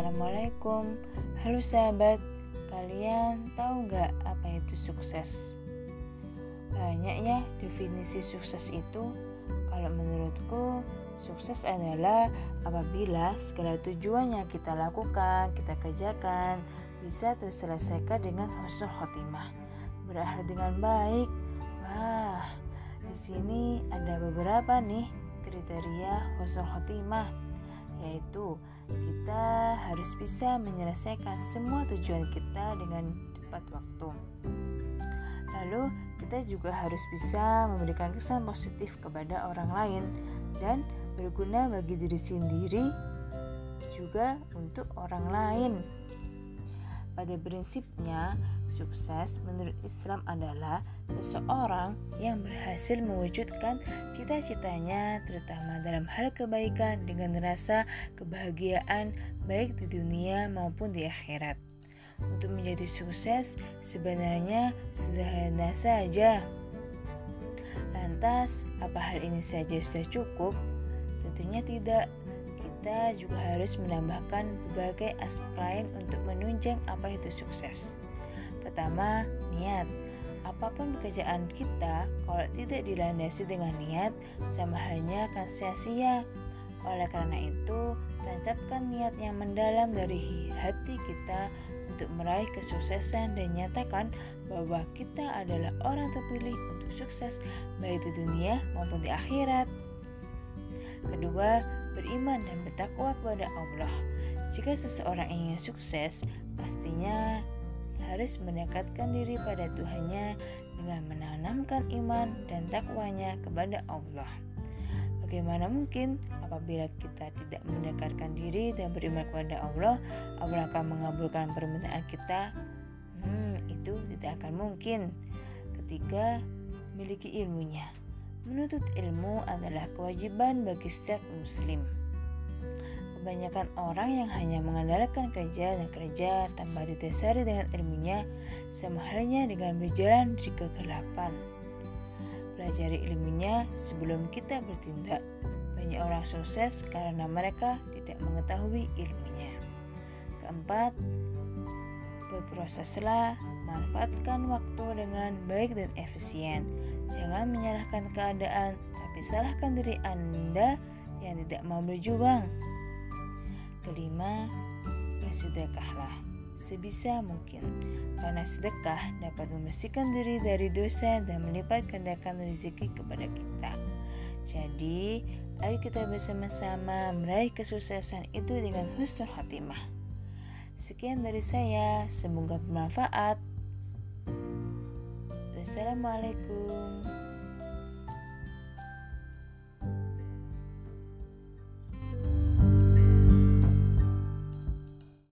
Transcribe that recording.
Assalamualaikum Halo sahabat Kalian tahu nggak apa itu sukses? Banyak ya definisi sukses itu Kalau menurutku Sukses adalah apabila segala tujuan yang kita lakukan, kita kerjakan bisa terselesaikan dengan husnul khotimah. Berakhir dengan baik. Wah, di sini ada beberapa nih kriteria husnul khotimah yaitu kita harus bisa menyelesaikan semua tujuan kita dengan tepat waktu. Lalu, kita juga harus bisa memberikan kesan positif kepada orang lain dan berguna bagi diri sendiri juga untuk orang lain. Pada prinsipnya, sukses menurut Islam adalah seseorang yang berhasil mewujudkan cita-citanya, terutama dalam hal kebaikan, dengan rasa kebahagiaan baik di dunia maupun di akhirat. Untuk menjadi sukses, sebenarnya sederhana saja. Lantas, apa hal ini saja sudah cukup? Tentunya tidak kita juga harus menambahkan berbagai aspek lain untuk menunjang apa itu sukses. Pertama, niat. Apa pun pekerjaan kita, kalau tidak dilandasi dengan niat, sama halnya akan sia-sia. Oleh karena itu, tancapkan niat yang mendalam dari hati kita untuk meraih kesuksesan dan nyatakan bahwa kita adalah orang terpilih untuk sukses baik di dunia maupun di akhirat. Kedua, beriman dan bertakwa kepada Allah. Jika seseorang ingin sukses, pastinya harus mendekatkan diri pada Tuhannya dengan menanamkan iman dan takwanya kepada Allah. Bagaimana mungkin apabila kita tidak mendekatkan diri dan beriman kepada Allah, Allah akan mengabulkan permintaan kita? Hmm, itu tidak akan mungkin. Ketiga, miliki ilmunya. Menuntut ilmu adalah kewajiban bagi setiap muslim. Kebanyakan orang yang hanya mengandalkan kerja dan kerja tanpa didasari dengan ilmunya sama halnya dengan berjalan di kegelapan. Pelajari ilmunya sebelum kita bertindak. Banyak orang sukses karena mereka tidak mengetahui ilmunya. Keempat, berproseslah, manfaatkan waktu dengan baik dan efisien Jangan menyalahkan keadaan, tapi salahkan diri Anda yang tidak mau berjuang. Kelima, bersedekahlah sebisa mungkin, karena sedekah dapat membersihkan diri dari dosa dan melipat gandakan rezeki kepada kita. Jadi, ayo kita bersama-sama meraih kesuksesan itu dengan husnul khatimah. Sekian dari saya, semoga bermanfaat. Wassalamualaikum.